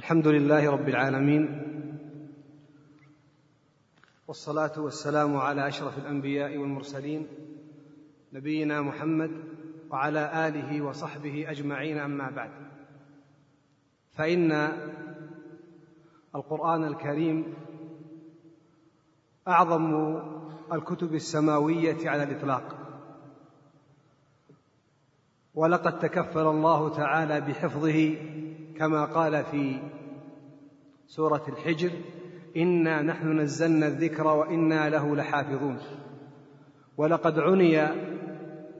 الحمد لله رب العالمين والصلاة والسلام على أشرف الأنبياء والمرسلين نبينا محمد وعلى آله وصحبه أجمعين أما بعد. فإن القرآن الكريم أعظم الكتب السماوية على الإطلاق. ولقد تكفل الله تعالى بحفظه كما قال في سورة الحجر إنا نحن نزلنا الذكر وإنا له لحافظون. ولقد عني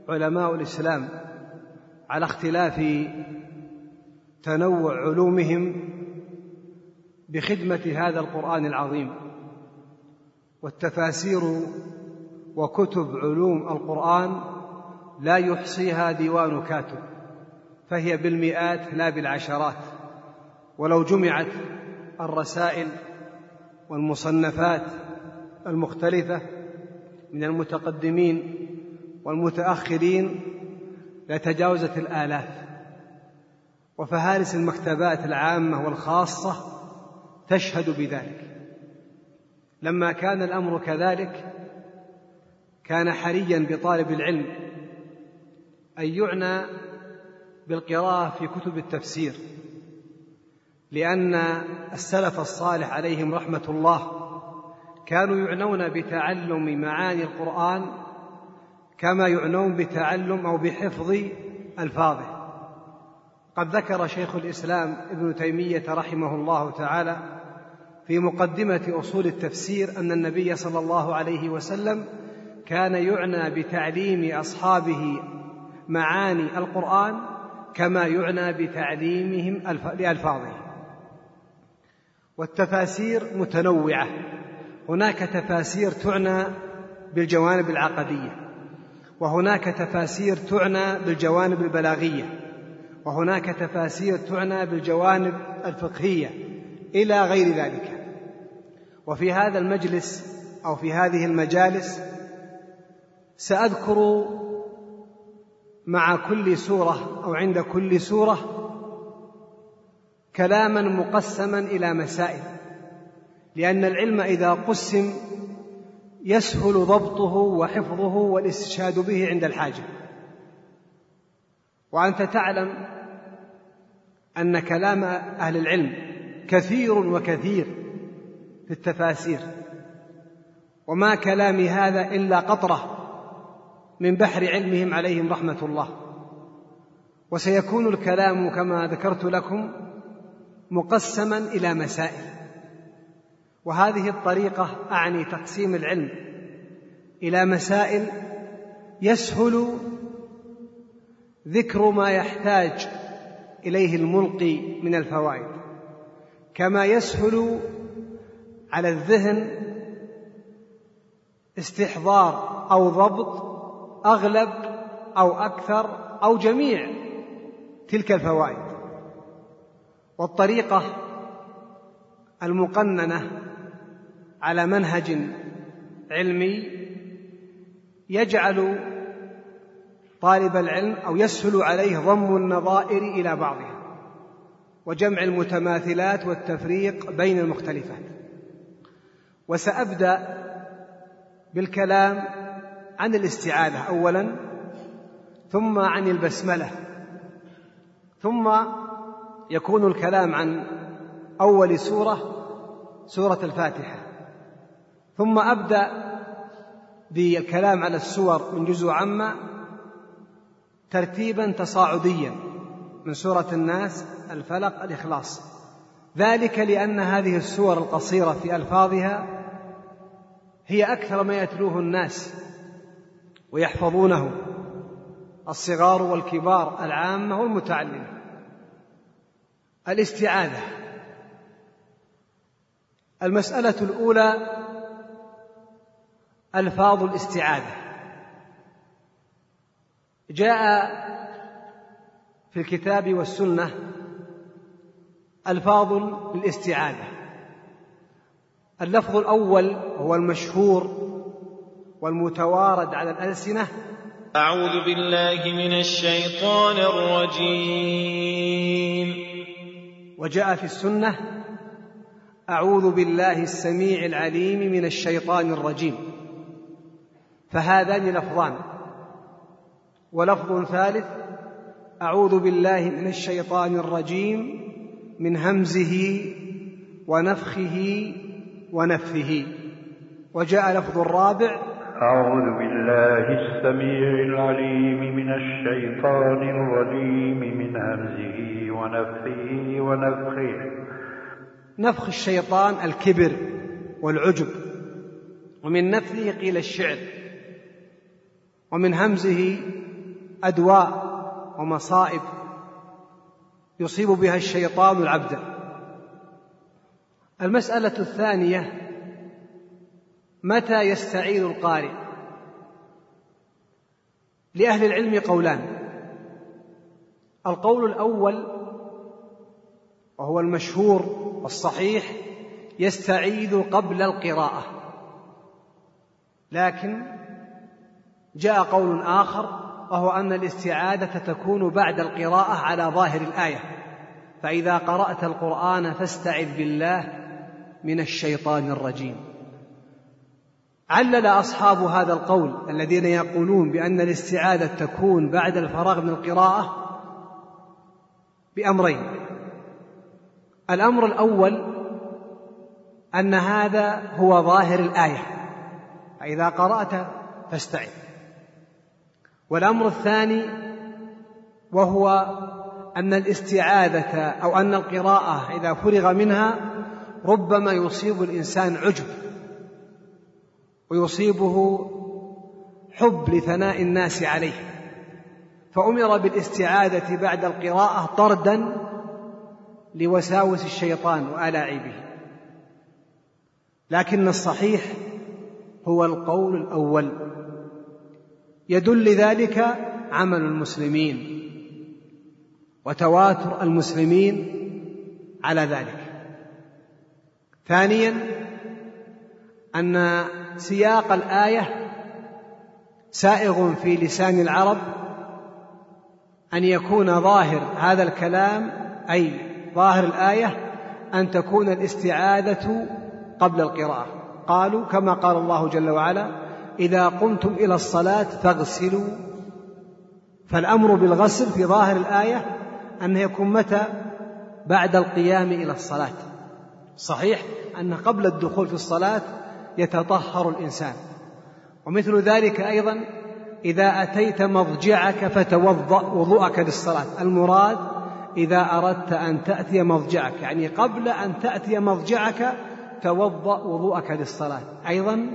علماء الإسلام على اختلاف تنوع علومهم بخدمة هذا القرآن العظيم والتفاسير وكتب علوم القرآن لا يحصيها ديوان كاتب فهي بالمئات لا بالعشرات. ولو جمعت الرسائل والمصنفات المختلفة من المتقدمين والمتأخرين لتجاوزت الآلاف. وفهارس المكتبات العامة والخاصة تشهد بذلك. لما كان الأمر كذلك كان حريا بطالب العلم أن يعنى بالقراءة في كتب التفسير. لأن السلف الصالح عليهم رحمة الله كانوا يعنون بتعلم معاني القرآن كما يعنون بتعلم أو بحفظ ألفاظه. قد ذكر شيخ الإسلام ابن تيمية رحمه الله تعالى في مقدمة أصول التفسير أن النبي صلى الله عليه وسلم كان يعنى بتعليم أصحابه معاني القرآن كما يعنى بتعليمهم لألفاظه. والتفاسير متنوعة. هناك تفاسير تعنى بالجوانب العقدية وهناك تفاسير تعنى بالجوانب البلاغية وهناك تفاسير تعنى بالجوانب الفقهية إلى غير ذلك. وفي هذا المجلس أو في هذه المجالس سأذكر مع كل سورة أو عند كل سورة كلاما مقسما إلى مسائل لأن العلم إذا قسم يسهل ضبطه وحفظه والاستشهاد به عند الحاجة. وأنت تعلم أن كلام أهل العلم كثير وكثير في التفاسير وما كلامي هذا إلا قطرة من بحر علمهم عليهم رحمة الله. وسيكون الكلام كما ذكرت لكم مقسما إلى مسائل. وهذه الطريقة أعني تقسيم العلم إلى مسائل يسهل ذكر ما يحتاج إليه الملقي من الفوائد كما يسهل على الذهن استحضار أو ضبط أغلب أو أكثر أو جميع تلك الفوائد. والطريقة المقننة على منهج علمي يجعل طالب العلم أو يسهل عليه ضم النظائر إلى بعضها وجمع المتماثلات والتفريق بين المختلفات. وسأبدأ بالكلام عن الاستعاذة اولا ثم عن البسملة ثم يكون الكلام عن أول سورة سورة الفاتحة. ثم أبدأ بالكلام على السور من جزء عامة ترتيبا تصاعديا من سورة الناس الفلق الإخلاص. ذلك لأن هذه السور القصيرة في ألفاظها هي أكثر ما يتلوه الناس ويحفظونه. الصغار والكبار العامة والمتعلمة. الاستعاذه المسألة الأولى ألفاظ الاستعاذه جاء في الكتاب والسنة ألفاظ للاستعاذه اللفظ الأول هو المشهور والمتوارد على الألسنة. أعوذ بالله من الشيطان الرجيم. وجاء في السنة أعوذ بالله السميع العليم من الشيطان الرجيم. فهذان لفظان. ولفظ ثالث أعوذ بالله من الشيطان الرجيم من همزه ونفخه ونفثه. وجاء لفظ الرابع أعوذ بالله السميع العليم من الشيطان الرجيم من همزه ونفخه ونفخه. نفخ الشيطان الكبر والعجب. ومن نفثه قيل الشعر. ومن همزه أدواء ومصائب. يصيب بها الشيطان العبد. المسألة الثانية متى يستعيذ القارئ؟ لأهل العلم قولان. القول الأول وهو المشهور والصحيح يستعيذ قبل القراءة. لكن جاء قول آخر وهو أن الاستعاذة تكون بعد القراءة على ظاهر الآية. فإذا قرأت القرآن فاستعذ بالله من الشيطان الرجيم. علل أصحاب هذا القول الذين يقولون بأن الاستعاذة تكون بعد الفراغ من القراءة بأمرين. الأمر الأول أن هذا هو ظاهر الآية فإذا قرأت فاستعذ والأمر الثاني وهو أن الاستعاذة أو أن القراءة إذا فرغ منها ربما يصيب الإنسان عجب ويصيبه حب لثناء الناس عليه. فأمر بالاستعاذة بعد القراءة طردا لوساوس الشيطان وألاعبه. لكن الصحيح هو القول الأول. يدل ذلك عمل المسلمين وتواتر المسلمين على ذلك. ثانيا أن سياق الآية سائغ في لسان العرب أن يكون ظاهر هذا الكلام أي ظاهر الآية أن تكون الاستعاذة قبل القراءة. قالوا كما قال الله جل وعلا إذا قمتم إلى الصلاة فاغسلوا. فالأمر بالغسل في ظاهر الآية انه يكون متى؟ بعد القيام إلى الصلاة. صحيح أن قبل الدخول في الصلاة يتطهر الإنسان. ومثل ذلك أيضا إذا أتيت مضجعك فتوضأ وضوءك للصلاة. المراد إذا أردت أن تأتي مضجعك يعني قبل أن تأتي مضجعك توضأ وضوءك للصلاة. أيضا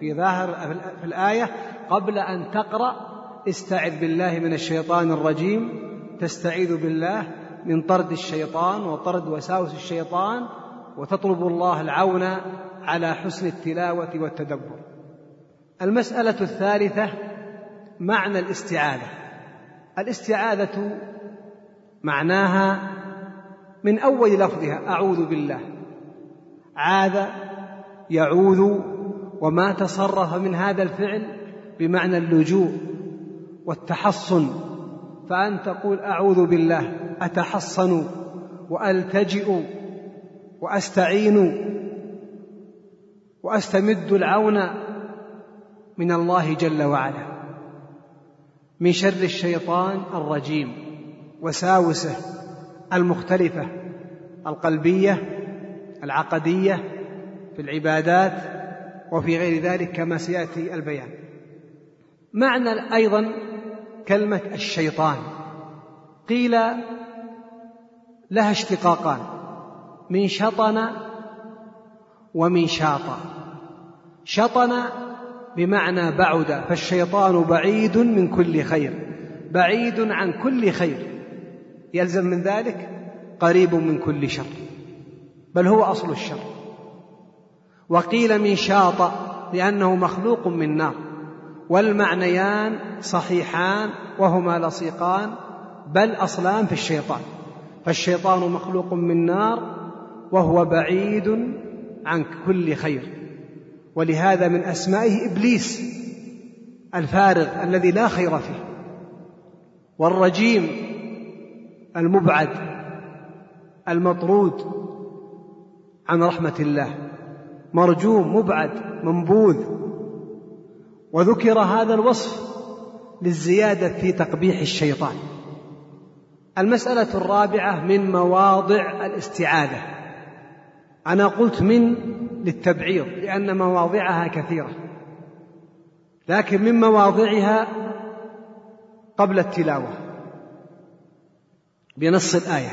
في ظاهر في الآية قبل أن تقرأ استعذ بالله من الشيطان الرجيم تستعيذ بالله من طرد الشيطان وطرد وساوس الشيطان وتطلب الله العون على حسن التلاوة والتدبر. المسألة الثالثة معنى الاستعاذة. الاستعاذة معناها من أول لفظها أعوذ بالله. عاذ يعوذ وما تصرف من هذا الفعل بمعنى اللجوء والتحصن. فأن تقول أعوذ بالله أتحصن وألتجئ وأستعين وأستمد العون من الله جل وعلا. من شر الشيطان الرجيم. وساوسة المختلفة القلبية العقدية في العبادات وفي غير ذلك كما سيأتي البيان. معنى أيضا كلمة الشيطان. قيل لها اشتقاقان من شطن ومن شاط. شطن بمعنى بعد فالشيطان بعيد من كل خير بعيد عن كل خير. يلزم من ذلك قريب من كل شر بل هو أصل الشر. وقيل من شاط لأنه مخلوق من نار. والمعنيان صحيحان وهما لصيقان بل أصلان في الشيطان. فالشيطان مخلوق من نار وهو بعيد عن كل خير. ولهذا من أسمائه إبليس الفارغ الذي لا خير فيه. والرجيم المبعد المطرود عن رحمة الله. مرجوم مبعد منبوذ. وذكر هذا الوصف للزيادة في تقبيح الشيطان. المسألة الرابعة من مواضع الاستعاذة. أنا قلت من للتبعيض لأن مواضعها كثيرة. لكن من مواضعها قبل التلاوة. بنص الآية.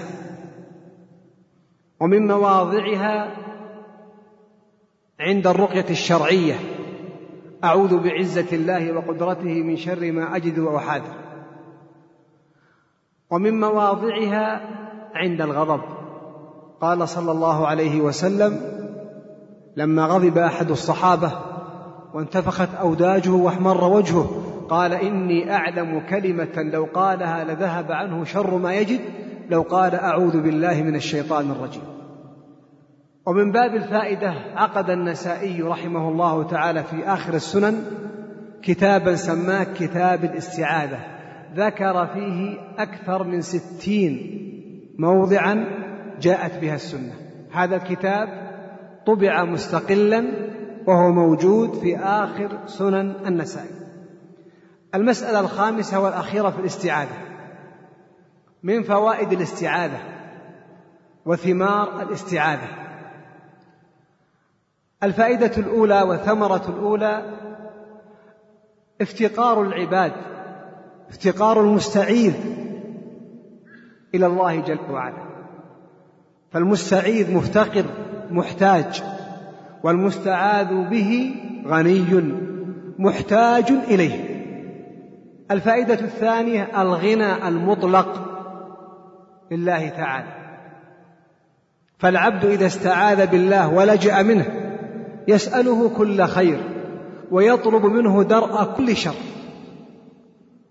ومن مواضعها عند الرقية الشرعية أعوذ بعزة الله وقدرته من شر ما أجد وأحاذر. ومن مواضعها عند الغضب. قال صلى الله عليه وسلم لما غضب أحد الصحابة وانتفخت أوداجه واحمر وجهه قال إني أعلم كلمة لو قالها لذهب عنه شر ما يجد لو قال أعوذ بالله من الشيطان الرجيم. ومن باب الفائدة عقد النسائي رحمه الله تعالى في آخر السنن كتابا سماه كتاب الاستعاذة. ذكر فيه أكثر من ستين موضعا جاءت بها السنة. هذا الكتاب طبع مستقلا وهو موجود في آخر سنن النسائي. المسألة الخامسة والأخيرة في الاستعاذة. من فوائد الاستعاذة وثمار الاستعاذة. الفائدة الأولى والثمرة الأولى افتقار العباد افتقار المستعيذ إلى الله جل وعلا. فالمستعيذ مفتقر محتاج والمستعاذ به غني محتاج إليه. الفائدة الثانية الغنى المطلق لله تعالى. فالعبد إذا استعاذ بالله ولجأ منه يسأله كل خير ويطلب منه درء كل شر.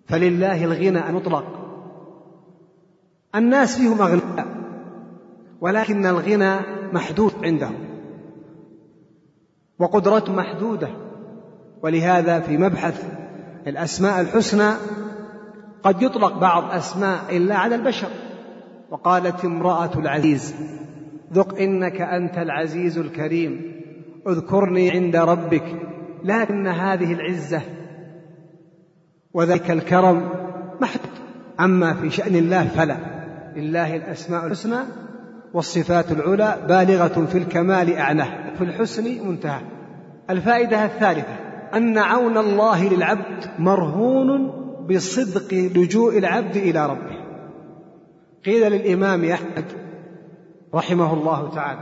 فلله الغنى المطلق. الناس فيهم أغنياء ولكن الغنى محدود عندهم وقدرته محدودة. ولهذا في مبحث الأسماء الحسنى قد يطلق بعض أسماء إلا على البشر. وقالت امرأة العزيز ذق إنك أنت العزيز الكريم اذكرني عند ربك لكن هذه العزة وذلك الكرم محدود أما في شأن الله فلا. لله الأسماء الحسنى والصفات العلى بالغة في الكمال أعلاه في الحسن منتهى. الفائدة الثالثة أن عون الله للعبد مرهون بصدق لجوء العبد إلى ربه. قيل للإمام أحمد رحمه الله تعالى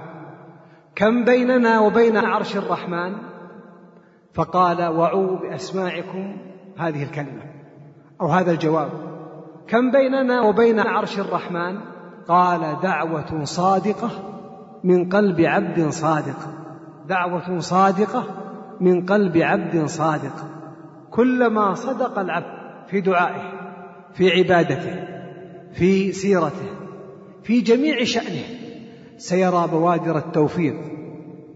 كم بيننا وبين عرش الرحمن؟ فقال وعوا بأسماعكم هذه الكلمة. أو هذا الجواب كم بيننا وبين عرش الرحمن؟ قال دعوة صادقة من قلب عبد صادق. دعوة صادقة من قلب عبد صادق كلما صدق العبد في دعائه في عبادته في سيرته في جميع شأنه سيرى بوادر التوفيق.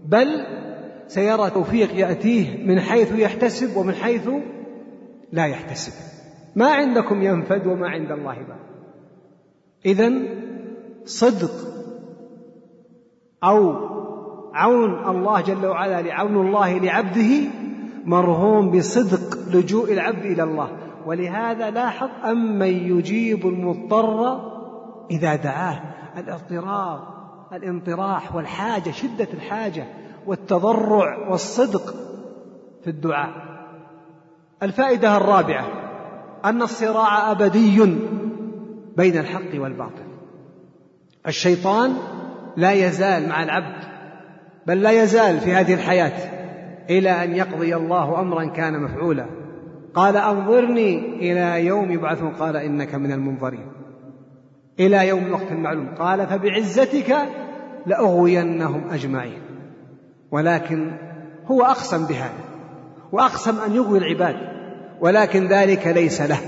بل سيرى توفيق يأتيه من حيث يحتسب ومن حيث لا يحتسب. ما عندكم ينفد وما عند الله باق إذا صدق أو عون الله جل وعلا لعون الله لعبده مرهون بصدق لجوء العبد إلى الله. ولهذا لاحظ أمن يجيب المضطر إذا دعاه. الاضطراب الانطراح والحاجة شدة الحاجة والتضرع والصدق في الدعاء. الفائدة الرابعة أن الصراع أبدي بين الحق والباطل. الشيطان لا يزال مع العبد بل لا يزال في هذه الحياة إلى أن يقضي الله أمرا كان مفعولا. قال أنظرني إلى يوم يبعثون. قال إنك من المنظرين. إلى يوم الوقت المعلوم. قال فبعزتك لأغوينهم أجمعين. ولكن هو أقسم بهذا. وأقسم أن يغوي العباد. ولكن ذلك ليس له.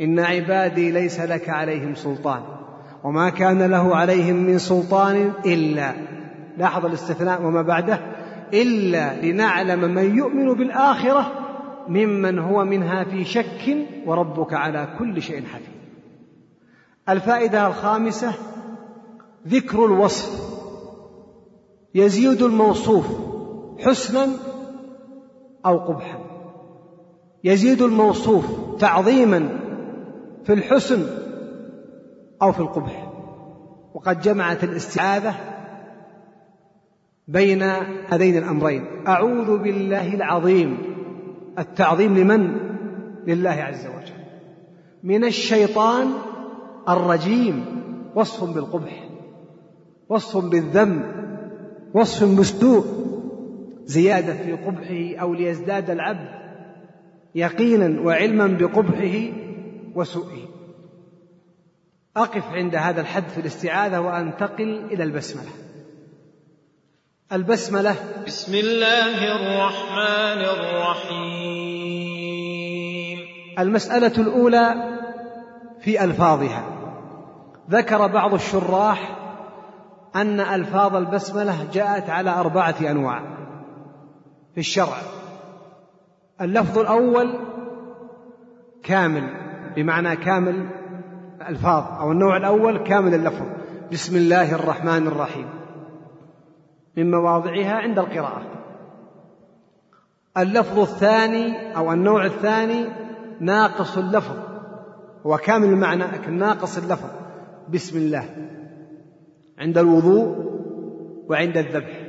إن عبادي ليس لك عليهم سلطان. وما كان له عليهم من سلطان إلا لاحظ الاستثناء وما بعده إلا لنعلم من يؤمن بالآخرة ممن هو منها في شك وربك على كل شيء حفيظ. الفائدة الخامسة ذكر الوصف. يزيد الموصوف حسنا أو قبحا. يزيد الموصوف تعظيما في الحسن أو في القبح. وقد جمعت الاستعاذة بين هذين الأمرين. أعوذ بالله العظيم. التعظيم لمن؟ لله عز وجل. من الشيطان الرجيم. وصف بالقبح. وصف بالذم. وصف بالسوء. زيادة في قبحه أو ليزداد العبد يقينا وعلما بقبحه وسوءه. أقف عند هذا الحد في الاستعاذة وأنتقل إلى البسملة. البسملة. بسم الله الرحمن الرحيم. المسألة الأولى في ألفاظها. ذكر بعض الشراح أن ألفاظ البسملة جاءت على أربعة أنواع في الشرع. اللفظ الأول كامل بمعنى كامل الألفاظ أو النوع الأول كامل اللفظ. بسم الله الرحمن الرحيم. من مواضعها عند القراءة. اللفظ الثاني أو النوع الثاني ناقص اللفظ. هو كامل المعنى لكن ناقص اللفظ. بسم الله. عند الوضوء وعند الذبح.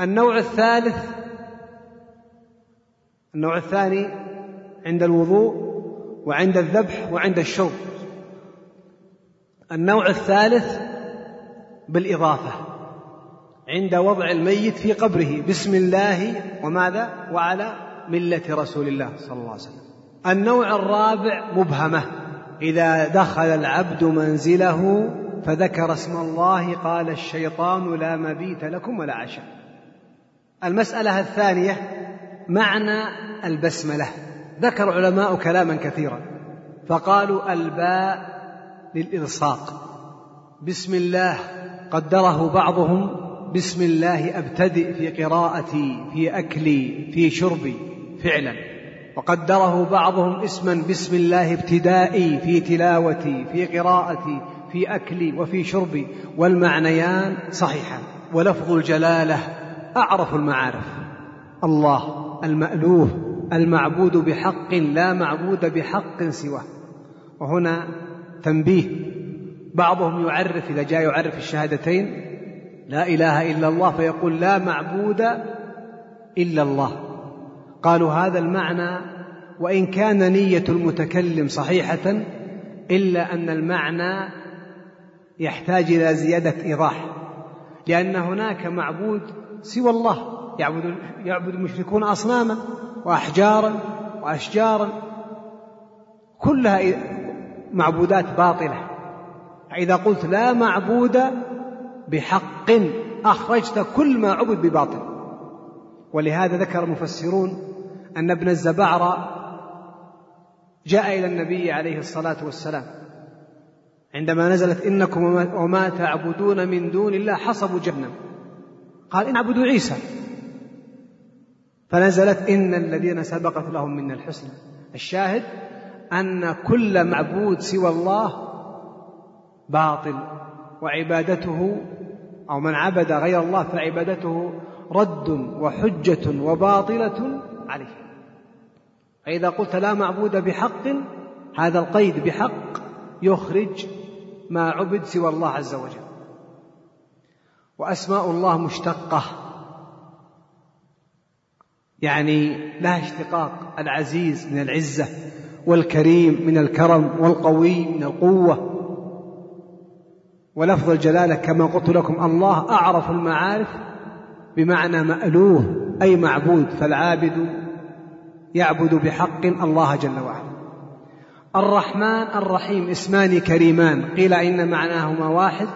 النوع الثالث النوع الثاني عند الوضوء وعند الذبح وعند الشرب. النوع الثالث بالإضافة. عند وضع الميت في قبره. بسم الله وماذا؟ وعلى ملة رسول الله صلى الله عليه وسلم. النوع الرابع مبهمة. إذا دخل العبد منزله فذكر اسم الله قال الشيطان لا مبيت لكم ولا عشاء. المسألة الثانية معنى البسملة. ذكر علماء كلاما كثيرا. فقالوا الباء للإلصاق. بسم الله قدره بعضهم بسم الله أبتدئ في قراءتي في أكلي في شربي فعلا. وقدره بعضهم اسما بسم الله ابتدائي في تلاوتي في قراءتي في أكلي وفي شربي. والمعنيان صحيحان. ولفظ الجلالة أعرف المعارف. الله المألوه المعبود بحق لا معبود بحق سواه. وهنا تنبيه. بعضهم يعرف إذا جاء يعرف الشهادتين لا إله إلا الله فيقول لا معبود إلا الله. قالوا هذا المعنى وإن كان نية المتكلم صحيحة إلا أن المعنى يحتاج إلى زيادة إيضاح لأن هناك معبود سوى الله يعبد يعبد المشركون أصناما وأحجارا وأشجارا كلها معبودات باطلة. فإذا قلت لا معبود بحق أخرجت كل ما عبد بباطل. ولهذا ذكر المفسرون أن ابن الزبعرة جاء إلى النبي عليه الصلاة والسلام عندما نزلت إنكم وما تعبدون من دون الله حصبوا جهنم. قال إن عبدوا عيسى. فنزلت إن الذين سبقت لهم من الحسنى. الشاهد أن كل معبود سوى الله باطل وعبادته أو من عبد غير الله فعبادته رد وحجة وباطلة عليه. فإذا قلت لا معبود بحق هذا القيد بحق يخرج ما عبد سوى الله عز وجل. وأسماء الله مشتقة. يعني لها اشتقاق العزيز من العزة والكريم من الكرم والقوي من القوة. ولفظ الجلالة كما قلت لكم الله أعرف المعارف بمعنى مألوه أي معبود فالعابد يعبد بحق الله جل وعلا. الرحمن الرحيم اسمان كريمان قيل إن معناهما واحد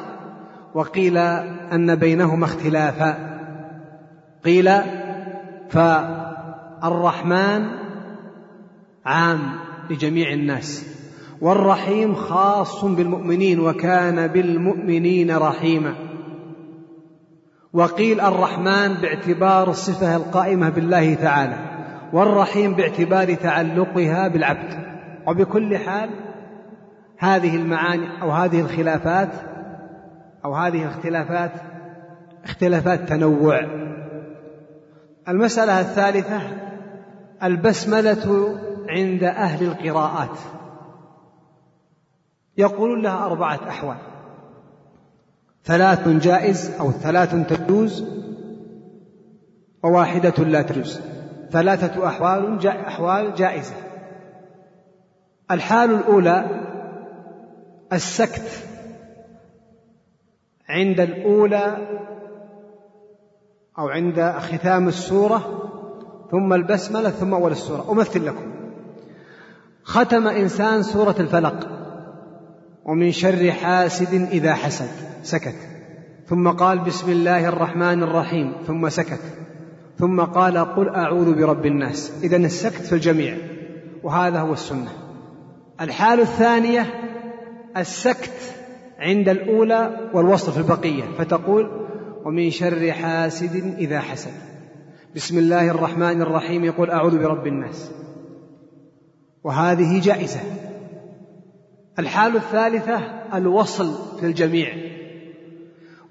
وقيل أن بينهما اختلافا. قيل فالرحمن عام لجميع الناس. والرحيم خاص بالمؤمنين وكان بالمؤمنين رحيما. وقيل الرحمن باعتبار الصفة القائمة بالله تعالى والرحيم باعتبار تعلقها بالعبد. وبكل حال هذه المعاني أو هذه الخلافات أو هذه الاختلافات اختلافات تنوع. المسألة الثالثة البسملة عند أهل القراءات. يقولون لها أربعة أحوال. ثلاث جائز أو ثلاث تجوز وواحدة لا تجوز. ثلاثة أحوال أحوال جائزة. الحال الأولى السكت عند الأولى أو عند ختام السورة ثم البسملة ثم أول السورة. أمثل لكم. ختم إنسان سورة الفلق. ومن شر حاسد إذا حسد سكت. ثم قال بسم الله الرحمن الرحيم ثم سكت. ثم قال قل أعوذ برب الناس. إذا السكت في الجميع. وهذا هو السنة. الحال الثانية السكت عند الأولى والوصل في البقية. فتقول ومن شر حاسد إذا حسد. بسم الله الرحمن الرحيم يقول أعوذ برب الناس. وهذه جائزة. الحال الثالثة الوصل في الجميع.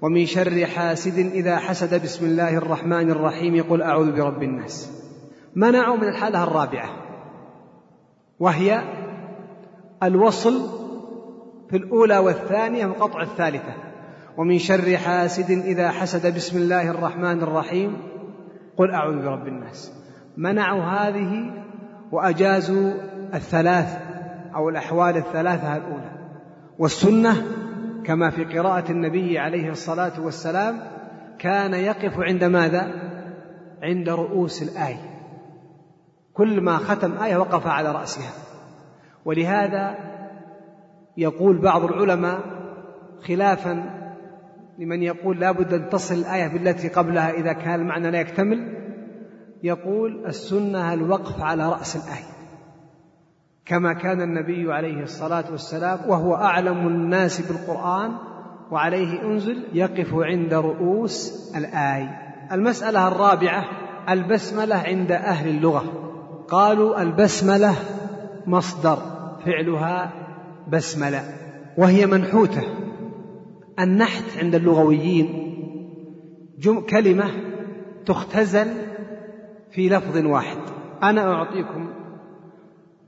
ومن شر حاسد إذا حسد بسم الله الرحمن الرحيم يقول أعوذ برب الناس. منعوا من الحالة الرابعة. وهي الوصل في الأولى والثانية وقطع الثالثة. ومن شر حاسد إذا حسد بسم الله الرحمن الرحيم قل أعوذ برب الناس. منعوا هذه وأجازوا الثلاث أو الأحوال الثلاثة الأولى. والسنة كما في قراءة النبي عليه الصلاة والسلام كان يقف عند ماذا؟ عند رؤوس الآية. كل ما ختم آية وقف على رأسها. ولهذا يقول بعض العلماء خلافا لمن يقول لا بد أن تصل الآية بالتي قبلها إذا كان المعنى لا يكتمل يقول السنة الوقف على رأس الآية. كما كان النبي عليه الصلاة والسلام وهو أعلم الناس بالقرآن وعليه أنزل يقف عند رؤوس الآية المسألة الرابعة البسملة عند أهل اللغة. قالوا البسملة مصدر فعلها بسملة وهي منحوتة. النحت عند اللغويين جم كلمة تختزل في لفظ واحد. أنا أعطيكم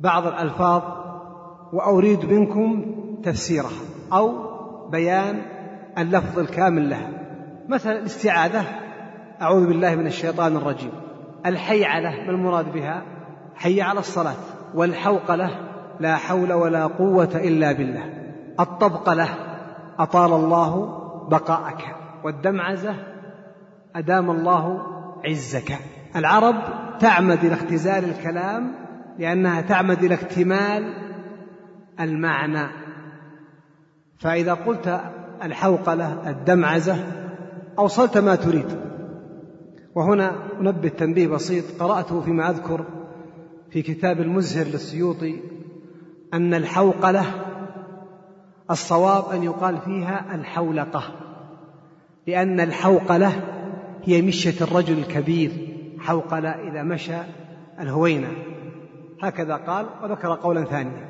بعض الألفاظ وأريد منكم تفسيرها أو بيان اللفظ الكامل لها. مثلا الاستعاذة أعوذ بالله من الشيطان الرجيم. الحيعلة ما المراد بها؟ حي على الصلاة. والحوقلة لا حول ولا قوة إلا بالله. الطبقلة أطال الله بقاءك. والدمعزة أدام الله عزك. العرب تعمد إلى اختزال الكلام لأنها تعمد إلى اكتمال المعنى. فإذا قلت الحوقلة الدمعزة أوصلت ما تريد. وهنا أنبه تنبيه بسيط. قرأته فيما أذكر في كتاب المزهر للسيوطي أن الحوقلة الصواب أن يقال فيها الحولقة لأن الحوقلة هي مشية الرجل الكبير حوقلة إذا مشى الهوينة. هكذا قال وذكر قولا ثانيا.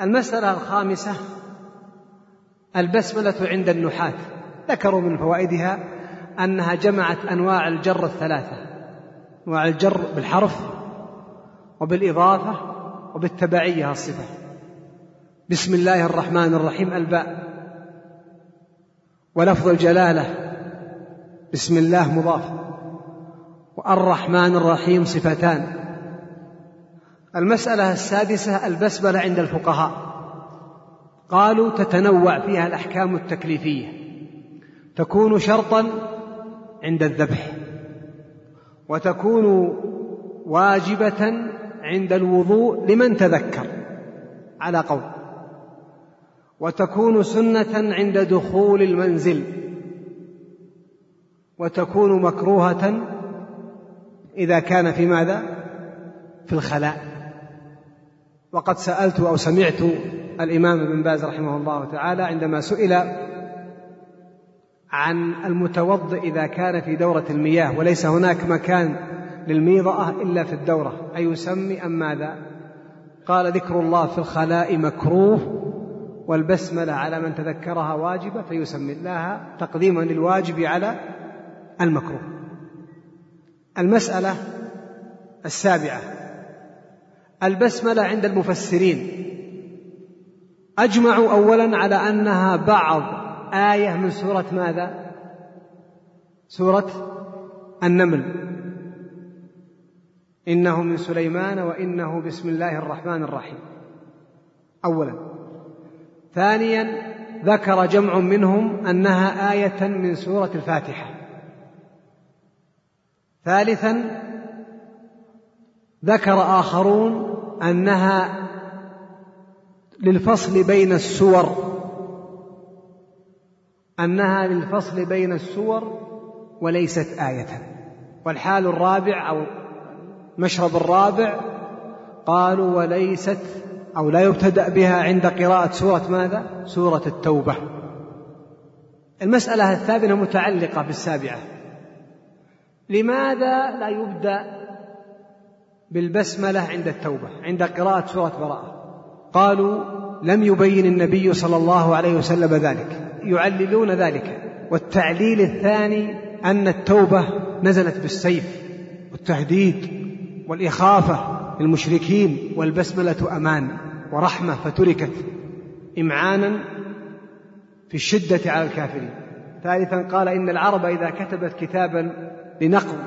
المسألة الخامسة البسملة عند النحاة. ذكروا من فوائدها أنها جمعت أنواع الجر الثلاثة. أنواع الجر بالحرف وبالإضافة وبالتبعية الصفة. بسم الله الرحمن الرحيم الباء. ولفظ الجلالة بسم الله مضاف. والرحمن الرحيم صفتان. المسألة السادسة البسملة عند الفقهاء. قالوا تتنوع فيها الأحكام التكليفية. تكون شرطا عند الذبح. وتكون واجبة عند الوضوء لمن تذكر. على قول. وتكون سنة عند دخول المنزل. وتكون مكروهة إذا كان في ماذا؟ في الخلاء. وقد سألت أو سمعت الإمام ابن باز رحمه الله تعالى عندما سئل عن المتوضئ إذا كان في دورة المياه وليس هناك مكان للميضأة إلا في الدورة أيسمي أم ماذا؟ قال ذكر الله في الخلاء مكروه والبسملة على من تذكرها واجبة فيسمي الله تقديما للواجب على المكروه المسألة السابعة البسملة عند المفسرين. أجمعوا أولا على أنها بعض آية من سورة ماذا؟ سورة النمل. إنه من سليمان وإنه بسم الله الرحمن الرحيم. أولا. ثانيا ذكر جمع منهم أنها آية من سورة الفاتحة. ثالثا ذكر آخرون أنها للفصل بين السور. أنها للفصل بين السور وليست آية. والحال الرابع أو المشرب الرابع قالوا وليست أو لا يبتدأ بها عند قراءة سورة ماذا؟ سورة التوبة. المسألة الثامنة متعلقة بالسابعة. لماذا لا يبدأ بالبسملة عند التوبة عند قراءة سورة براءة. قالوا لم يبين النبي صلى الله عليه وسلم ذلك يعللون ذلك. والتعليل الثاني أن التوبة نزلت بالسيف والتهديد والإخافة للمشركين والبسملة أمان ورحمة فتركت إمعانا في الشدة على الكافرين. ثالثا قال إن العرب إذا كتبت كتابا لنقض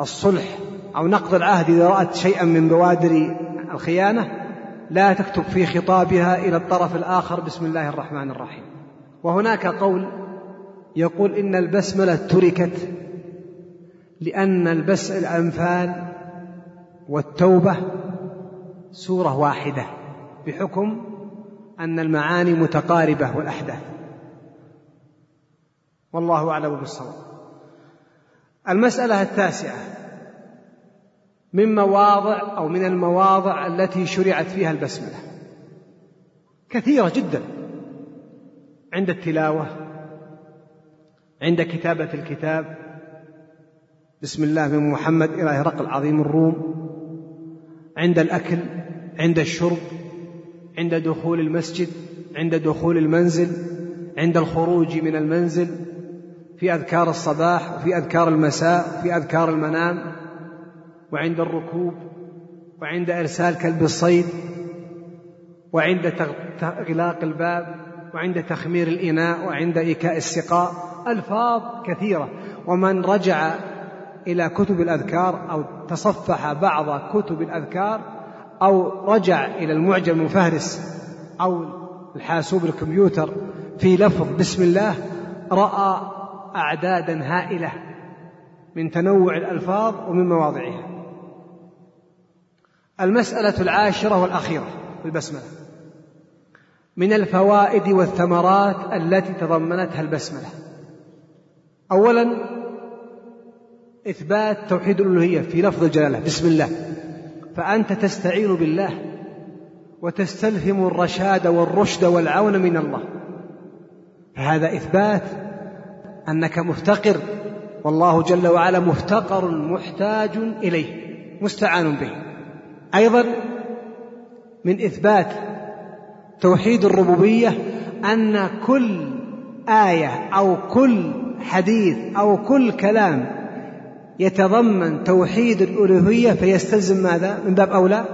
الصلح أو نقض العهد إذا رأت شيئا من بوادر الخيانة لا تكتب في خطابها إلى الطرف الآخر بسم الله الرحمن الرحيم. وهناك قول يقول إن البسملة تركت لأن البس الأنفال والتوبة سورة واحدة بحكم أن المعاني متقاربة والأحداث. والله أعلم بالصواب. المسألة التاسعة. من مواضع أو من المواضع التي شرعت فيها البسملة. كثيرة جدا. عند التلاوة عند كتابة الكتاب. بسم الله من محمد إلى هرقل عظيم الروم. عند الأكل عند الشرب عند دخول المسجد عند دخول المنزل عند الخروج من المنزل في أذكار الصباح وفي أذكار المساء في أذكار المنام. وعند الركوب وعند إرسال كلب الصيد وعند إغلاق الباب وعند تخمير الإناء وعند إيكاء السقاء ألفاظ كثيرة. ومن رجع إلى كتب الأذكار أو تصفح بعض كتب الأذكار أو رجع إلى المعجم المفهرس أو الحاسوب الكمبيوتر في لفظ بسم الله رأى أعدادا هائلة من تنوع الألفاظ ومن مواضعها. المسألة العاشرة والأخيرة في البسملة. من الفوائد والثمرات التي تضمنتها البسملة. أولا إثبات توحيد الألوهية في لفظ الجلالة بسم الله. فأنت تستعين بالله وتستلهم الرشاد والرشد والعون من الله. فهذا إثبات أنك مفتقر والله جل وعلا مفتقر محتاج إليه مستعان به. أيضا من إثبات توحيد الربوبية أن كل آية أو كل حديث أو كل كلام يتضمن توحيد الألوهية فيستلزم ماذا؟ من باب أولى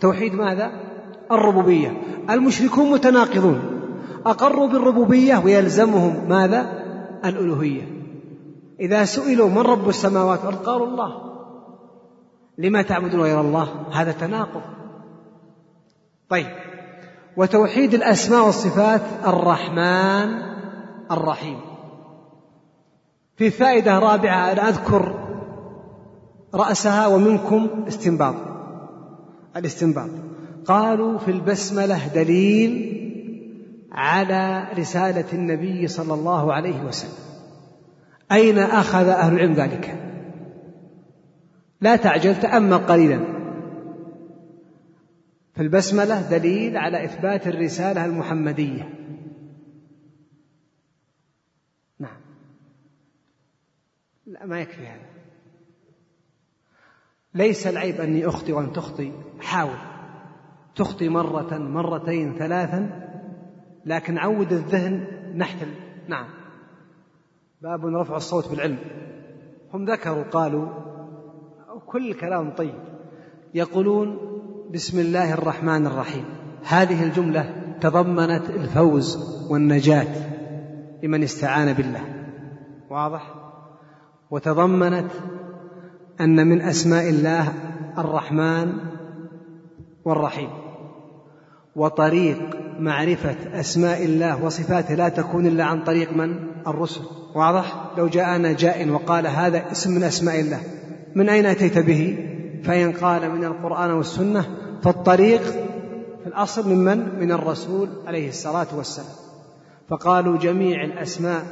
توحيد ماذا؟ الربوبية المشركون متناقضون أقروا بالربوبية ويلزمهم ماذا؟ الألوهية إذا سئلوا من رب السماوات والأرض قالوا الله لما تعبدون غير الله؟ هذا تناقض. طيب. وتوحيد الأسماء والصفات الرحمن الرحيم. في فائدة رابعة أنا أذكر رأسها ومنكم استنباط. الاستنباط. قالوا في البسملة دليل على رسالة النبي صلى الله عليه وسلم. أين أخذ أهل العلم ذلك؟ لا تعجل تأمل قليلا. في البسملة دليل على إثبات الرسالة المحمدية. نعم. لا ما يكفي هذا. ليس العيب أني أخطي وأن تخطي حاول. تخطي مرة مرتين ثلاثا. لكن عود الذهن نحت نعم. باب رفع الصوت بالعلم. هم ذكروا قالوا كل كلام طيب. يقولون بسم الله الرحمن الرحيم. هذه الجملة تضمنت الفوز والنجاة لمن استعان بالله. واضح؟ وتضمنت أن من أسماء الله الرحمن والرحيم. وطريق معرفة أسماء الله وصفاته لا تكون إلا عن طريق من؟ الرسل. واضح؟ لو جاءنا جاء وقال هذا اسم من أسماء الله. من أين أتيت به؟ فإن قال من القرآن والسنة فالطريق في الأصل من من؟ من الرسول عليه الصلاة والسلام فقالوا جميع الأسماء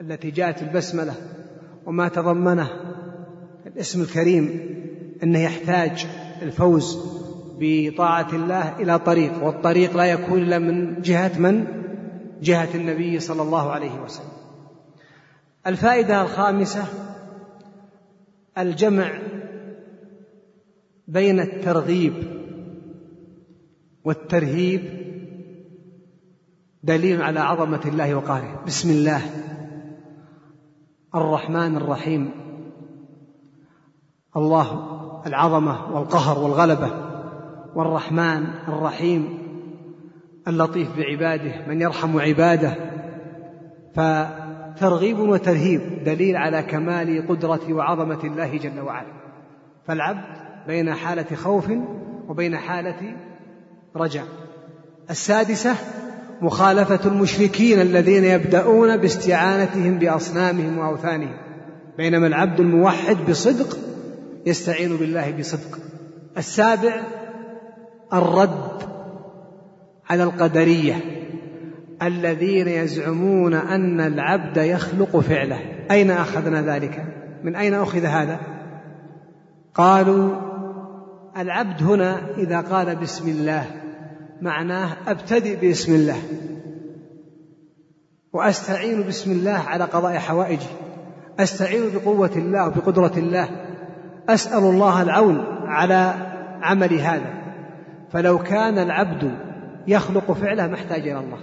التي جاءت البسملة وما تضمنه الاسم الكريم أنه يحتاج الفوز بطاعة الله إلى طريق والطريق لا يكون إلا من جهة من؟ جهة النبي صلى الله عليه وسلم الفائدة الخامسة الجمع بين الترغيب والترهيب دليل على عظمة الله وقهره. بسم الله الرحمن الرحيم. الله العظمة والقهر والغلبة والرحمن الرحيم اللطيف بعباده من يرحم عباده. فترغيب وترهيب دليل على كمال قدرة وعظمة الله جل وعلا. فالعبد بين حالة خوف وبين حالة رجاء. السادسة مخالفة المشركين الذين يبدأون باستعانتهم بأصنامهم وأوثانهم. بينما العبد الموحد بصدق يستعين بالله بصدق. السابع الرد على القدرية. الذين يزعمون أن العبد يخلق فعله. أين أخذنا ذلك؟ من أين أخذ هذا؟ قالوا العبد هنا إذا قال بسم الله معناه أبتدئ باسم الله وأستعين بسم الله على قضاء حوائجي. أستعين بقوة الله وبقدرة الله. أسأل الله العون على عمل هذا. فلو كان العبد يخلق فعله ما احتاج إلى الله.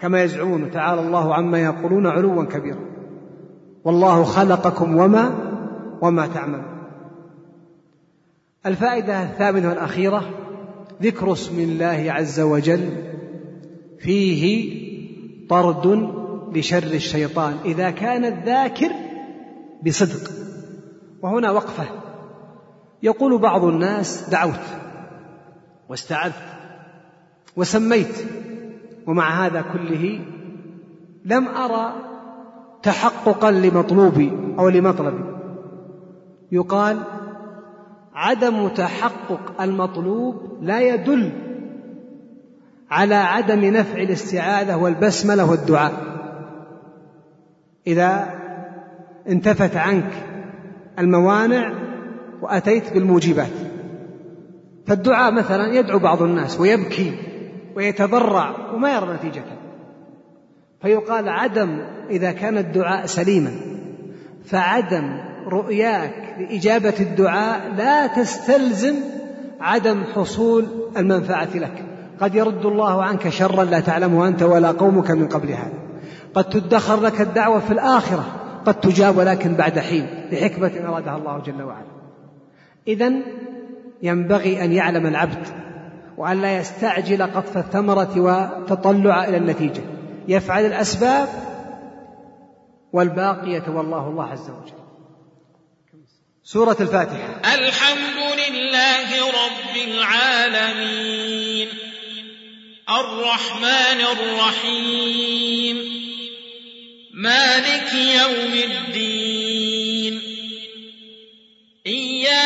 كما يزعمون تعالى الله عما يقولون علوا كبيرا. والله خلقكم وما وما تعملون. الفائدة الثامنة والأخيرة ذكر اسم الله عز وجل فيه طرد لشر الشيطان إذا كان الذاكر بصدق. وهنا وقفة. يقول بعض الناس دعوت واستعذت وسميت. ومع هذا كله لم أرى تحققا لمطلوبي أو لمطلبي يقال عدم تحقق المطلوب لا يدل على عدم نفع الاستعاذة والبسملة والدعاء. إذا انتفت عنك الموانع وأتيت بالموجبات. فالدعاء مثلا يدعو بعض الناس ويبكي. ويتضرع وما يرى نتيجة فيقال عدم إذا كان الدعاء سليما. فعدم رؤياك لإجابة الدعاء لا تستلزم عدم حصول المنفعة لك. قد يرد الله عنك شرا لا تعلمه أنت ولا قومك من قبل هذا. قد تدخر لك الدعوة في الآخرة قد تجاب ولكن بعد حين لحكمة أرادها الله جل وعلا. إذا ينبغي أن يعلم العبد وأن لا يستعجل قطف الثمرة وتطلع إلى النتيجة. يفعل الأسباب والباقي يتولاه الله عز وجل. سورة الفاتحة. الحمد لله رب العالمين. الرحمن الرحيم. مالك يوم الدين.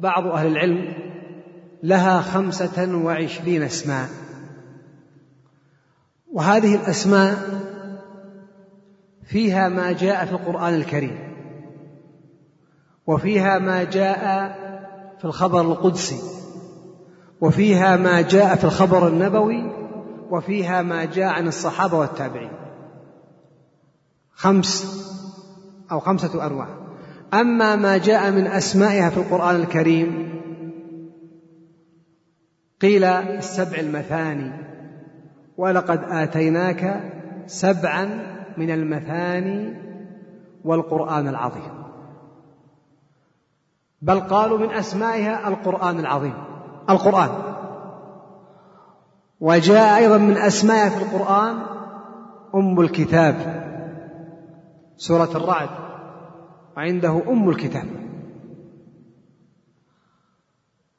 بعض أهل العلم لها خمسة وعشرين اسما وهذه الأسماء فيها ما جاء في القرآن الكريم وفيها ما جاء في الخبر القدسي وفيها ما جاء في الخبر النبوي وفيها ما جاء عن الصحابة والتابعين. خمس أو خمسة أنواع أما ما جاء من أسمائها في القرآن الكريم قيل السبع المثاني ولقد آتيناك سبعا من المثاني والقرآن العظيم. بل قالوا من أسمائها القرآن العظيم القرآن. وجاء أيضا من أسمائها في القرآن أم الكتاب سورة الرعد. وعنده أم الكتاب.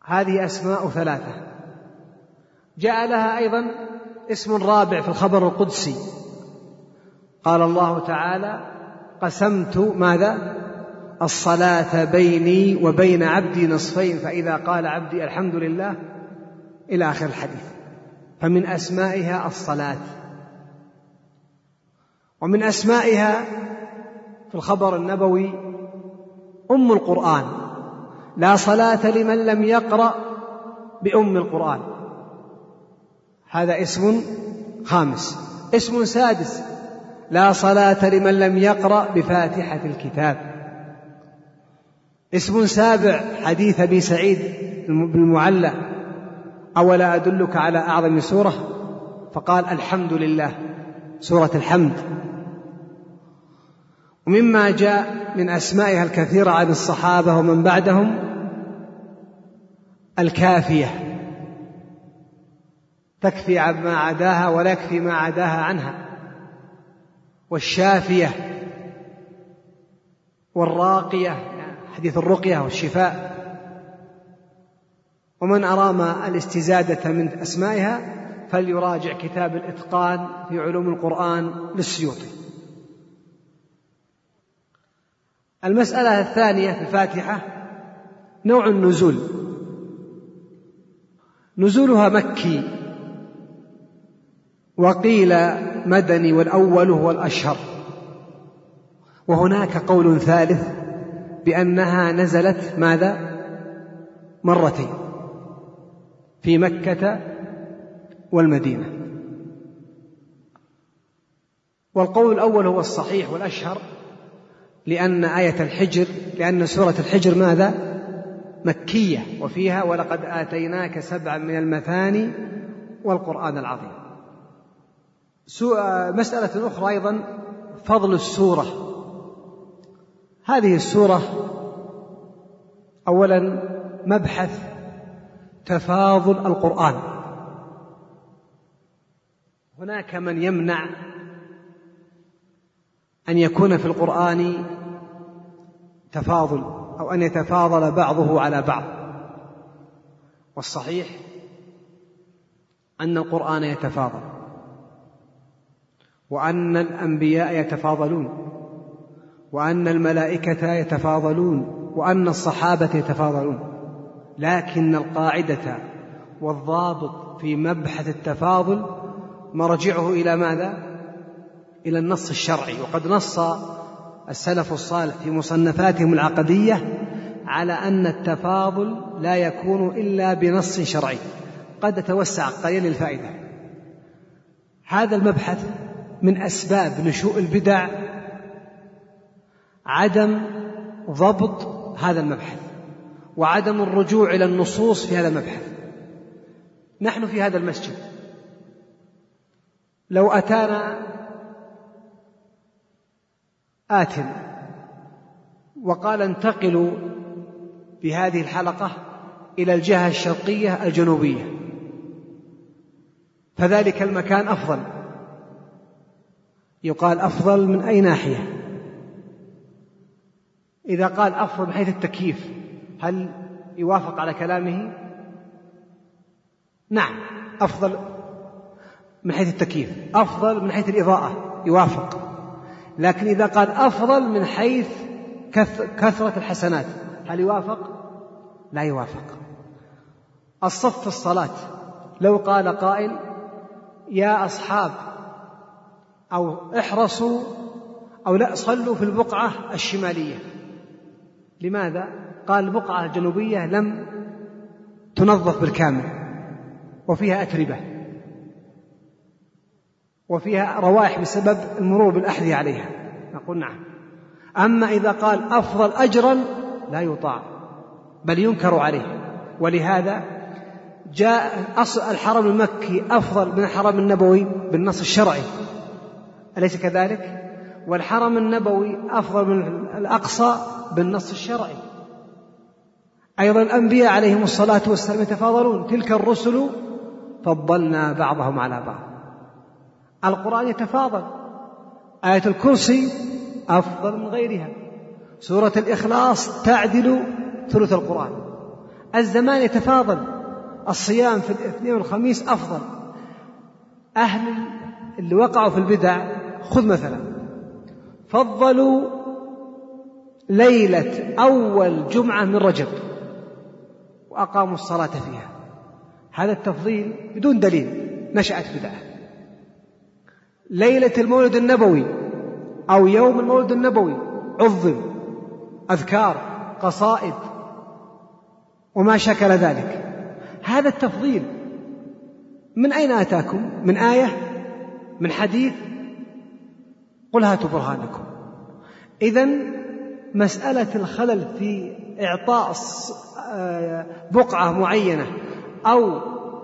هذه أسماء ثلاثة. جاء لها أيضا اسم رابع في الخبر القدسي. قال الله تعالى قسمت ماذا؟ الصلاة بيني وبين عبدي نصفين فإذا قال عبدي الحمد لله إلى آخر الحديث. فمن أسمائها الصلاة. ومن أسمائها في الخبر النبوي أم القرآن. لا صلاة لمن لم يقرأ بأم القرآن. هذا اسم خامس. اسم سادس. لا صلاة لمن لم يقرأ بفاتحة الكتاب. اسم سابع. حديث أبي سعيد بالمعلى أولا أدلك على أعظم سورة؟ فقال الحمد لله. سورة الحمد. ومما جاء من أسمائها الكثيرة عن الصحابة ومن بعدهم الكافية. تكفي عما عداها ولا يكفي ما عداها عنها. والشافية والراقية حديث الرقية والشفاء. ومن أرام الاستزادة من أسمائها فليراجع كتاب الإتقان في علوم القرآن للسيوطي. المسألة الثانية في الفاتحة نوع النزول. نزولها مكي. وقيل مدني والأول هو الأشهر. وهناك قول ثالث بأنها نزلت ماذا؟ مرتين. في مكة والمدينة. والقول الأول هو الصحيح والأشهر. لأن آية الحجر لأن سورة الحجر ماذا؟ مكية. وفيها ولقد آتيناك سبعا من المثاني والقرآن العظيم. مسألة أخرى أيضا فضل السورة. هذه السورة أولا مبحث تفاضل القرآن. هناك من يمنع أن يكون في القرآن تفاضل أو أن يتفاضل بعضه على بعض والصحيح أن القرآن يتفاضل وأن الأنبياء يتفاضلون وأن الملائكة يتفاضلون وأن الصحابة يتفاضلون لكن القاعدة والضابط في مبحث التفاضل مرجعه إلى ماذا؟ إلى النص الشرعي وقد نص السلف الصالح في مصنفاتهم العقدية على أن التفاضل لا يكون إلا بنص شرعي. قد أتوسع قليلا للفائدة هذا المبحث من أسباب نشوء البدع عدم ضبط هذا المبحث وعدم الرجوع إلى النصوص في هذا المبحث. نحن في هذا المسجد. لو أتانا آت وقال انتقلوا بهذه الحلقة إلى الجهة الشرقية الجنوبية. فذلك المكان أفضل. يقال أفضل من أي ناحية؟ إذا قال أفضل من حيث التكييف هل يوافق على كلامه؟ نعم أفضل من حيث التكييف أفضل من حيث الإضاءة يوافق. لكن إذا قال أفضل من حيث كثرة الحسنات هل يوافق؟ لا يوافق الصف في الصلاة لو قال قائل يا أصحاب أو احرصوا أو لا صلوا في البقعة الشمالية لماذا؟ قال البقعة الجنوبية لم تنظف بالكامل وفيها أتربة وفيها روائح بسبب المرور بالأحذية عليها. نقول نعم. أما إذا قال أفضل أجرا لا يطاع بل ينكر عليه. ولهذا جاء أصل الحرم المكي أفضل من الحرم النبوي بالنص الشرعي. أليس كذلك؟ والحرم النبوي أفضل من الأقصى بالنص الشرعي. أيضا الأنبياء عليهم الصلاة والسلام يتفاضلون تلك الرسل فضلنا بعضهم على بعض. القرآن يتفاضل. آية الكرسي أفضل من غيرها. سورة الإخلاص تعدل ثلث القرآن. الزمان يتفاضل. الصيام في الاثنين والخميس أفضل. أهل اللي وقعوا في البدع خذ مثلا. فضلوا ليلة أول جمعة من رجب وأقاموا الصلاة فيها. هذا التفضيل بدون دليل نشأت بدعة. ليلة المولد النبوي أو يوم المولد النبوي عظم أذكار قصائد وما شكل ذلك. هذا التفضيل من أين أتاكم؟ من آية؟ من حديث؟ قل هاتوا برهانكم. إذا مسألة الخلل في إعطاء آه، بقعة معينة أو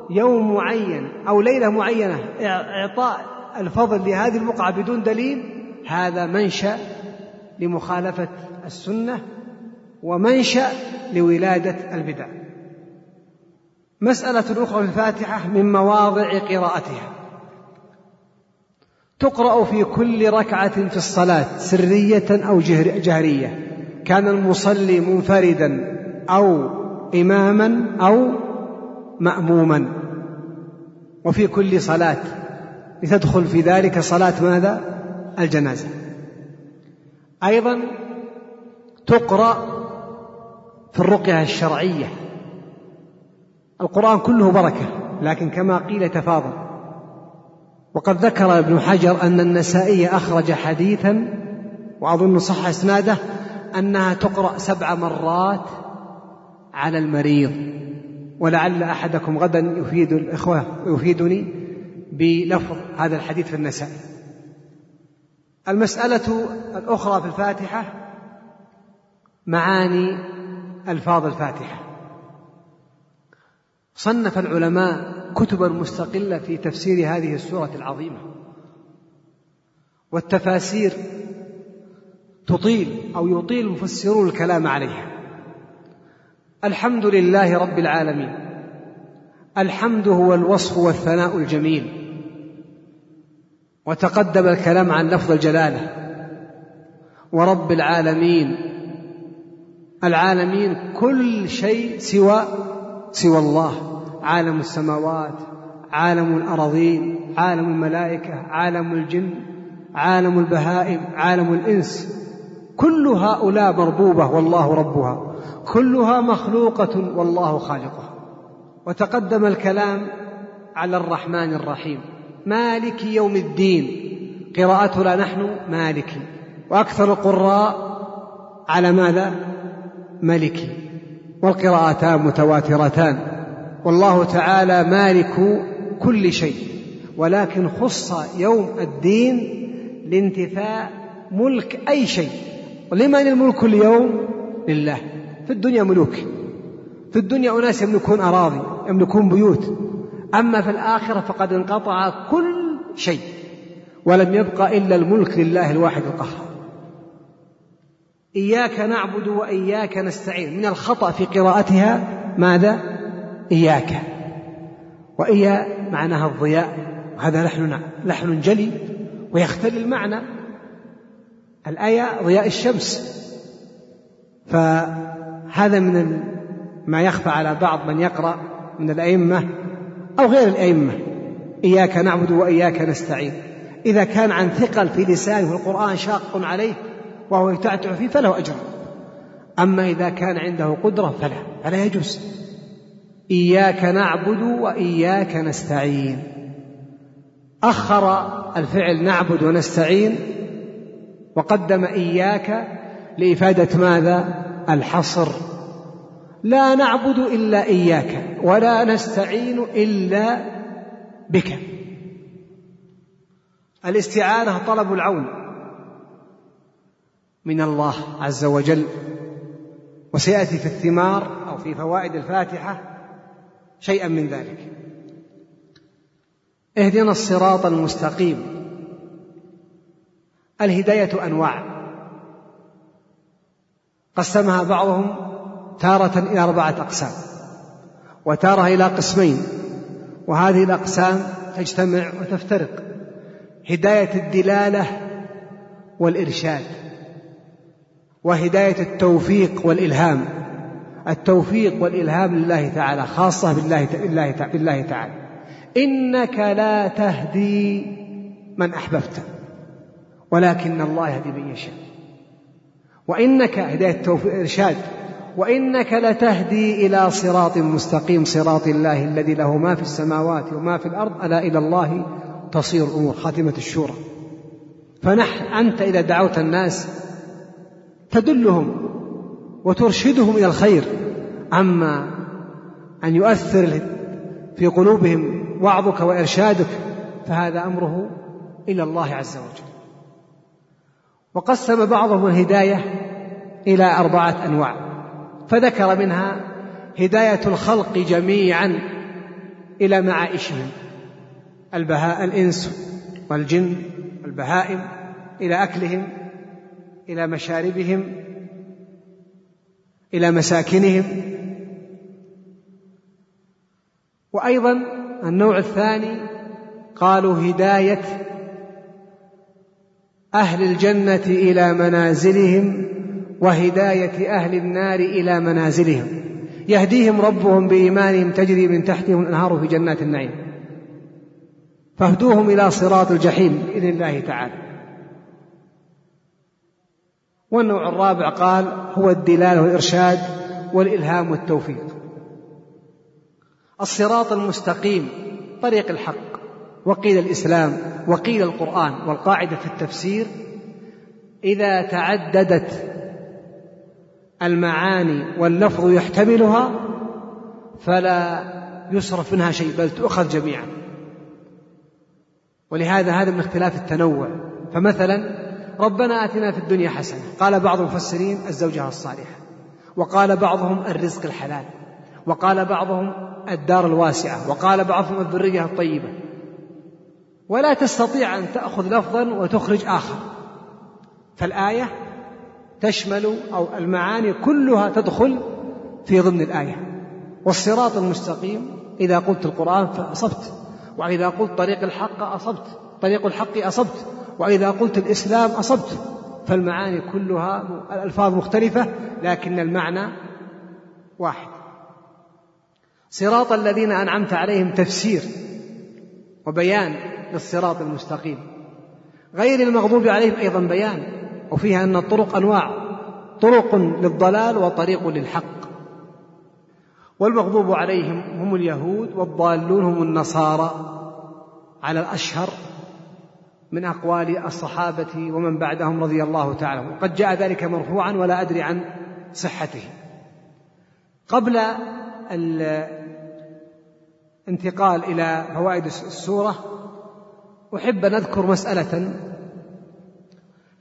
يوم معين أو ليلة معينة إعطاء الفضل لهذه البقعة بدون دليل هذا منشأ لمخالفة السنة ومنشأ لولادة البدع. مسألة أخرى في الفاتحة من مواضع قراءتها. تقرأ في كل ركعة في الصلاة سرية أو جهرية. كان المصلي منفردا أو إماما أو مأموما. وفي كل صلاة لتدخل في ذلك صلاة ماذا؟ الجنازة. أيضا تقرأ في الرقية الشرعية. القرآن كله بركة لكن كما قيل تفاضل. وقد ذكر ابن حجر أن النسائي أخرج حديثا وأظن صح إسناده أنها تقرأ سبع مرات على المريض. ولعل أحدكم غدا يفيد الإخوة يفيدني. بلفظ هذا الحديث في النساء. المسألة الأخرى في الفاتحة معاني ألفاظ الفاتحة. صنف العلماء كتبا مستقلة في تفسير هذه السورة العظيمة. والتفاسير تطيل أو يطيل المفسرون الكلام عليها. الحمد لله رب العالمين. الحمد هو الوصف والثناء الجميل. وتقدم الكلام عن لفظ الجلالة. ورب العالمين. العالمين كل شيء سوى سوى الله. عالم السماوات عالم الأراضين عالم الملائكة عالم الجن عالم البهائم عالم الإنس. كل هؤلاء مربوبة والله ربها. كلها مخلوقة والله خالقها. وتقدم الكلام على الرحمن الرحيم. مالك يوم الدين. قراءتنا نحن مالك. وأكثر القراء على ماذا؟ ملك. والقراءتان متواترتان. والله تعالى مالك كل شيء. ولكن خص يوم الدين لانتفاء ملك أي شيء. ولمن الملك اليوم؟ لله. في الدنيا ملوك. في الدنيا أناس يملكون أراضي يملكون بيوت. أما في الآخرة فقد انقطع كل شيء ولم يبق إلا الملك لله الواحد القهار. إياك نعبد وإياك نستعين. من الخطأ في قراءتها ماذا؟ إياك. وإيا معناها الضياء. وهذا لحن لحن جلي. ويختل المعنى. الآية ضياء الشمس. فهذا من ما يخفى على بعض من يقرأ من الأئمة أو غير الأئمة. إياك نعبد وإياك نستعين. إذا كان عن ثقل في لسانه القرآن شاق عليه وهو يتعتع فيه فله أجر. أما إذا كان عنده قدرة فلا فلا يجوز. إياك نعبد وإياك نستعين. أخر الفعل نعبد ونستعين وقدم إياك لإفادة ماذا؟ الحصر. لا نعبد إلا إياك ولا نستعين إلا بك. الاستعانة طلب العون من الله عز وجل وسيأتي في الثمار أو في فوائد الفاتحة شيئا من ذلك. اهدنا الصراط المستقيم. الهداية أنواع. قسمها بعضهم تارة إلى أربعة أقسام وتارة إلى قسمين وهذه الأقسام تجتمع وتفترق هداية الدلالة والإرشاد وهداية التوفيق والإلهام التوفيق والإلهام لله تعالى خاصة بالله بالله بالله تعالى. إنك لا تهدي من أحببت ولكن الله يهدي من يشاء. وإنك هداية التوفيق إرشاد وإنك لتهدي إلى صراط مستقيم صراط الله الذي له ما في السماوات وما في الأرض ألا إلى الله تصير الأمور. خاتمة الشورى. فنحن أنت إذا دعوت الناس تدلهم وترشدهم إلى الخير. أما أن يؤثر في قلوبهم وعظك وإرشادك فهذا أمره إلى الله عز وجل. وقسم بعضهم الهداية إلى أربعة أنواع. فذكر منها هداية الخلق جميعا إلى معائشهم البهاء الإنس والجن والبهائم إلى أكلهم إلى مشاربهم إلى مساكنهم. وأيضا النوع الثاني قالوا هداية أهل الجنة إلى منازلهم وهداية أهل النار إلى منازلهم. يهديهم ربهم بإيمانهم تجري من تحتهم الأنهار في جنات النعيم. فاهدوهم إلى صراط الجحيم بإذن الله تعالى. والنوع الرابع قال هو الدلالة والإرشاد والإلهام والتوفيق. الصراط المستقيم طريق الحق وقيل الإسلام وقيل القرآن والقاعدة في التفسير إذا تعددت المعاني واللفظ يحتملها فلا يصرف منها شيء بل تؤخذ جميعا. ولهذا هذا من اختلاف التنوع. فمثلا ربنا آتنا في الدنيا حسنة. قال بعض المفسرين الزوجة الصالحة. وقال بعضهم الرزق الحلال. وقال بعضهم الدار الواسعة. وقال بعضهم الذرية الطيبة. ولا تستطيع أن تأخذ لفظا وتخرج آخر. فالآية تشمل أو المعاني كلها تدخل في ضمن الآية. والصراط المستقيم إذا قلت القرآن فأصبت. وإذا قلت طريق الحق أصبت. طريق الحق أصبت. وإذا قلت الإسلام أصبت. فالمعاني كلها الألفاظ مختلفة لكن المعنى واحد. صراط الذين أنعمت عليهم تفسير وبيان للصراط المستقيم. غير المغضوب عليهم أيضا بيان. وفيها أن الطرق أنواع. طرق للضلال وطريق للحق. والمغضوب عليهم هم اليهود والضالون هم النصارى على الأشهر من أقوال الصحابة ومن بعدهم رضي الله تعالى وقد جاء ذلك مرفوعا ولا أدري عن صحته. قبل الانتقال إلى فوائد السورة أحب أن أذكر مسألة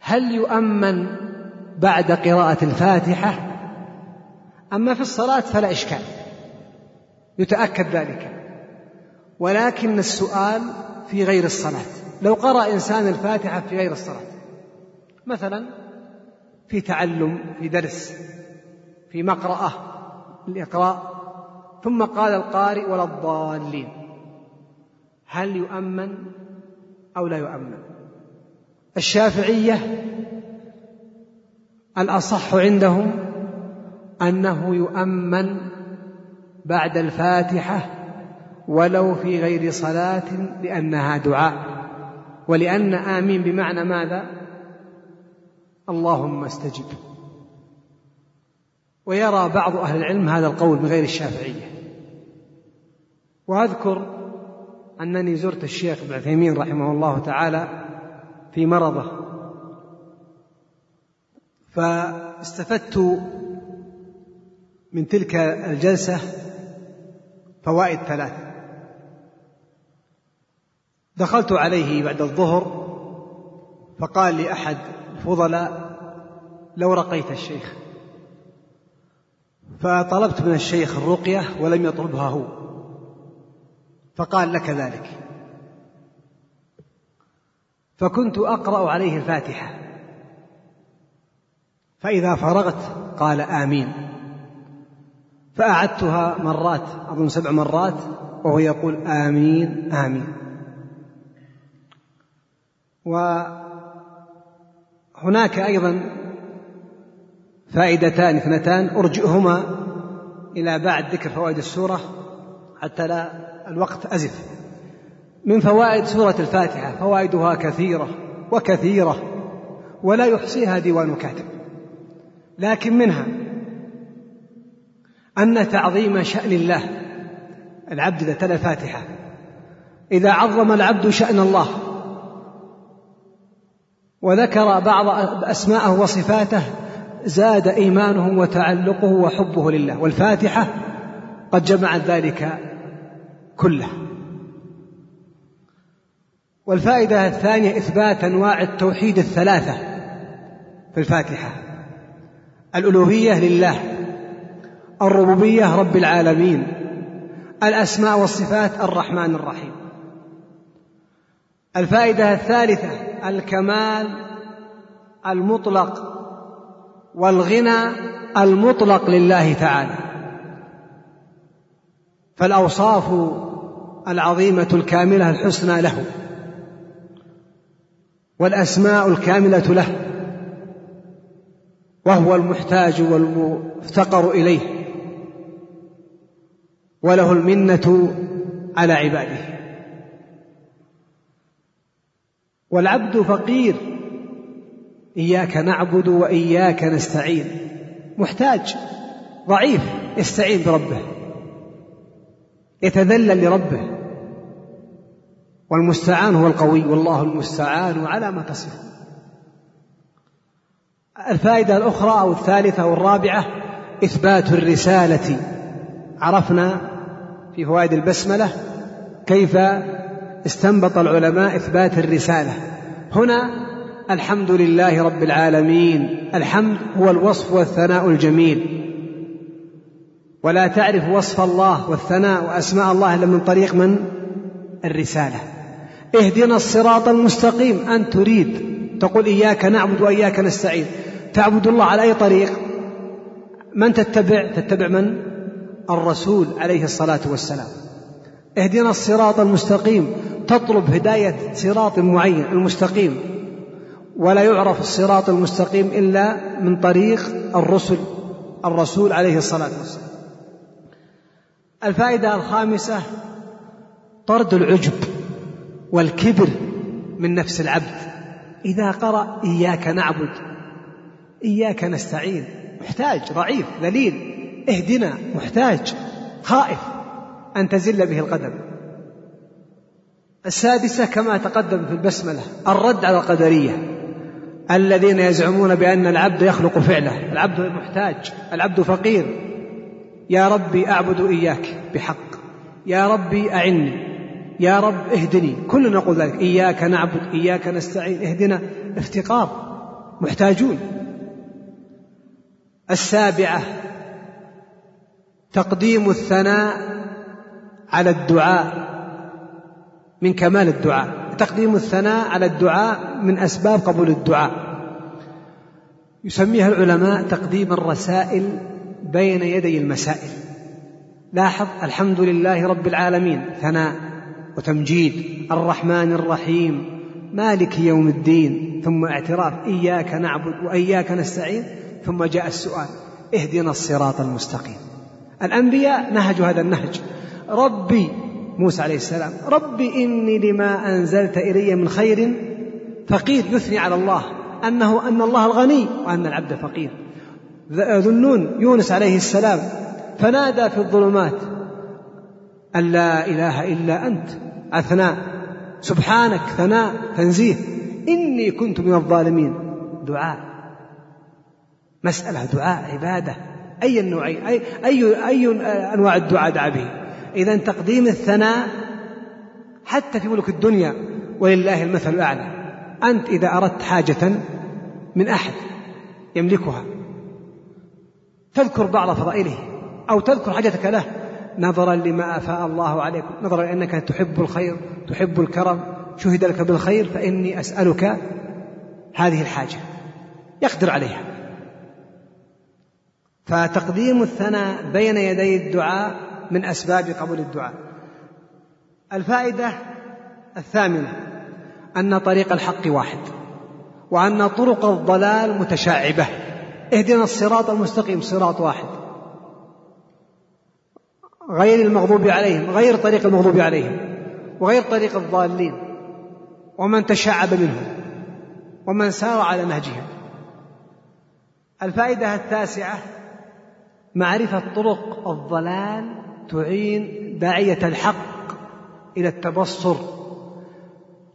هل يؤمن بعد قراءة الفاتحة؟ أما في الصلاة فلا إشكال. يتأكد ذلك. ولكن السؤال في غير الصلاة. لو قرأ إنسان الفاتحة في غير الصلاة. مثلا في تعلم في درس في مقرأة الإقراء ثم قال القارئ ولا الضالين. هل يؤمن أو لا يؤمن؟ الشافعية الأصح عندهم أنه يؤمن بعد الفاتحة ولو في غير صلاة لأنها دعاء. ولأن آمين بمعنى ماذا؟ اللهم استجب. ويرى بعض أهل العلم هذا القول من غير الشافعية. وأذكر أنني زرت الشيخ ابن عثيمين رحمه الله تعالى في مرضه. فاستفدت من تلك الجلسة فوائد ثلاث. دخلت عليه بعد الظهر فقال لي أحد الفضلاء لو رقيت الشيخ. فطلبت من الشيخ الرقية ولم يطلبها هو. فقال لك ذلك. فكنت أقرأ عليه الفاتحة. فإذا فرغت قال آمين. فأعدتها مرات أظن سبع مرات وهو يقول آمين آمين. وهناك أيضا فائدتان اثنتان أرجئهما إلى بعد ذكر فوائد السورة حتى لا الوقت أزف. من فوائد سورة الفاتحة فوائدها كثيرة وكثيرة ولا يحصيها ديوان كاتب لكن منها أن تعظيم شأن الله العبد إذا تلا الفاتحة إذا عظم العبد شأن الله وذكر بعض أسماءه وصفاته زاد إيمانه وتعلقه وحبه لله والفاتحة قد جمعت ذلك كله. والفائدة الثانية إثبات أنواع التوحيد الثلاثة في الفاتحة. الألوهية لله الربوبية رب العالمين الأسماء والصفات الرحمن الرحيم. الفائدة الثالثة الكمال المطلق والغنى المطلق لله تعالى. فالأوصاف العظيمة الكاملة الحسنى له. والأسماء الكاملة له وهو المحتاج والمفتقر إليه وله المنة على عباده. والعبد فقير إياك نعبد وإياك نستعين. محتاج ضعيف يستعين بربه يتذلل لربه. والمستعان هو القوي والله المستعان على ما تصفون الفائدة الأخرى أو الثالثة أو الرابعة إثبات الرسالة. عرفنا في فوائد البسملة كيف استنبط العلماء إثبات الرسالة. هنا الحمد لله رب العالمين الحمد هو الوصف والثناء الجميل. ولا تعرف وصف الله والثناء وأسماء الله إلا من طريق من؟ الرسالة. اهدنا الصراط المستقيم. أن تريد. تقول إياك نعبد وإياك نستعين. تعبد الله على أي طريق؟ من تتبع؟ تتبع من؟ الرسول عليه الصلاة والسلام. اهدنا الصراط المستقيم. تطلب هداية صراط معين المستقيم. ولا يعرف الصراط المستقيم إلا من طريق الرسل الرسول عليه الصلاة والسلام. الفائدة الخامسة طرد العجب. والكبر من نفس العبد. إذا قرأ إياك نعبد إياك نستعين محتاج ضعيف ذليل اهدنا محتاج خائف أن تزل به القدم. السادسة كما تقدم في البسملة الرد على القدرية الذين يزعمون بأن العبد يخلق فعله. العبد محتاج العبد فقير. يا ربي أعبد إياك بحق. يا ربي أعني. يا رب اهدني. كلنا نقول ذلك. إياك نعبد إياك نستعين. اهدنا. افتقار. محتاجون. السابعة. تقديم الثناء على الدعاء. من كمال الدعاء. تقديم الثناء على الدعاء من أسباب قبول الدعاء. يسميها العلماء تقديم الرسائل بين يدي المسائل. لاحظ الحمد لله رب العالمين. ثناء. وتمجيد الرحمن الرحيم مالك يوم الدين ثم اعتراف إياك نعبد وإياك نستعين ثم جاء السؤال اهدنا الصراط المستقيم. الأنبياء نهجوا هذا النهج. ربي موسى عليه السلام ربي إني لما أنزلت إلي من خير فقير يثني على الله أنه أن الله الغني وأن العبد فقير. ذنون يونس عليه السلام فنادى في الظلمات أن لا إله إلا أنت. أثناء. سبحانك ثناء تنزيه. إني كنت من الظالمين. دعاء. مسألة دعاء عبادة. أي النوعين أي, أي, أي أنواع الدعاء دعا به؟ إذا تقديم الثناء حتى في ملك الدنيا ولله المثل الأعلى. أنت إذا أردت حاجة من أحد يملكها تذكر بعض فضائله أو تذكر حاجتك له. نظرا لما أفاء الله عليكم. نظرا لأنك تحب الخير تحب الكرم. شهد لك بالخير فإني أسألك هذه الحاجة. يقدر عليها. فتقديم الثناء بين يدي الدعاء من أسباب قبول الدعاء. الفائدة الثامنة أن طريق الحق واحد وأن طرق الضلال متشعبة. اهدنا الصراط المستقيم صراط واحد. غير المغضوب عليهم غير طريق المغضوب عليهم وغير طريق الضالين ومن تشعب منهم ومن سار على نهجهم. الفائدة التاسعة معرفة طرق الضلال تعين داعية الحق إلى التبصر.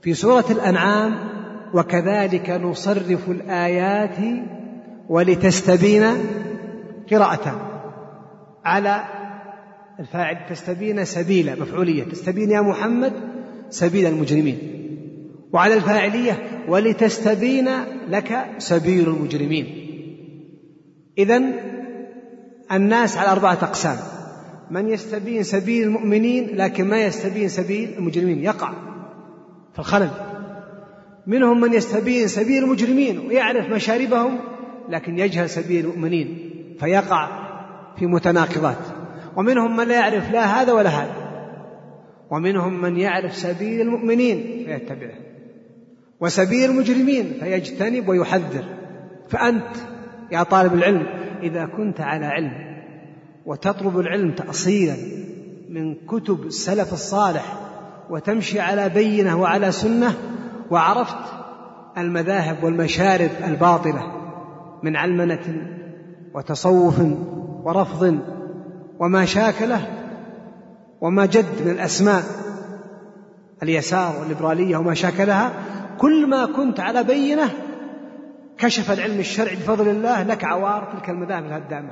في سورة الأنعام وكذلك نصرف الآيات ولتستبين قراءة على الفاعل تستبين سبيل مفعولية. تستبين يا محمد سبيل المجرمين. وعلى الفاعلية ولتستبين لك سبيل المجرمين. إذا الناس على أربعة أقسام. من يستبين سبيل المؤمنين لكن ما يستبين سبيل المجرمين. يقع في الخلل. منهم من يستبين سبيل المجرمين ويعرف مشاربهم لكن يجهل سبيل المؤمنين. فيقع في متناقضات. ومنهم من لا يعرف لا هذا ولا هذا. ومنهم من يعرف سبيل المؤمنين فيتبعه. وسبيل المجرمين فيجتنب ويحذر. فأنت يا طالب العلم إذا كنت على علم وتطلب العلم تأصيلا من كتب السلف الصالح وتمشي على بينة وعلى سنة وعرفت المذاهب والمشارب الباطلة من علمنة وتصوف ورفض وما شاكله وما جد من الأسماء اليسار والليبرالية وما شاكلها كل ما كنت على بينة كشف العلم الشرعي بفضل الله لك عوار تلك المذاهب الهدامة.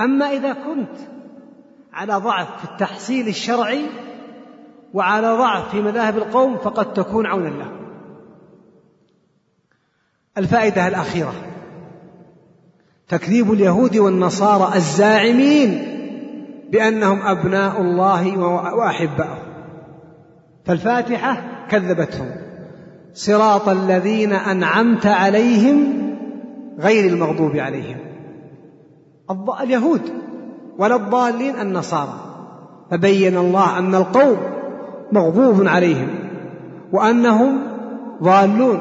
أما إذا كنت على ضعف في التحصيل الشرعي وعلى ضعف في مذاهب القوم فقد تكون عونا له. الفائدة الأخيرة تكذيب اليهود والنصارى الزاعمين بأنهم أبناء الله وأحباؤه. فالفاتحة كذبتهم. صراط الذين أنعمت عليهم غير المغضوب عليهم. اليهود ولا الضالين النصارى. فبين الله أن القوم مغضوب عليهم وأنهم ضالون.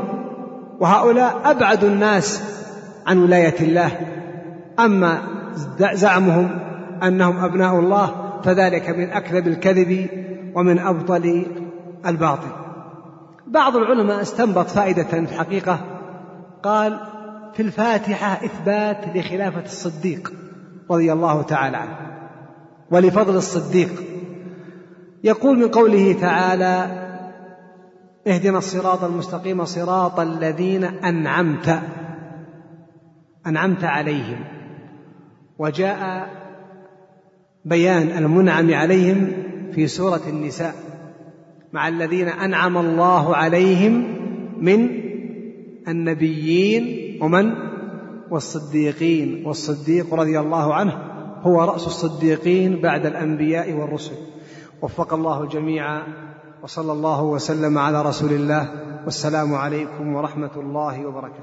وهؤلاء أبعد الناس عن ولاية الله. أما زعمهم أنهم أبناء الله فذلك من أكذب الكذب ومن أبطل الباطل. بعض العلماء استنبط فائدة في الحقيقة قال في الفاتحة إثبات لخلافة الصديق رضي الله تعالى عنه ولفضل الصديق. يقول من قوله تعالى اهدنا الصراط المستقيم صراط الذين أنعمت أنعمت عليهم وجاء بيان المنعم عليهم في سورة النساء مع الذين أنعم الله عليهم من النبيين ومن والصديقين. والصديق رضي الله عنه هو رأس الصديقين بعد الأنبياء والرسل. وفق الله الجميع وصلى الله وسلم على رسول الله. والسلام عليكم ورحمة الله وبركاته.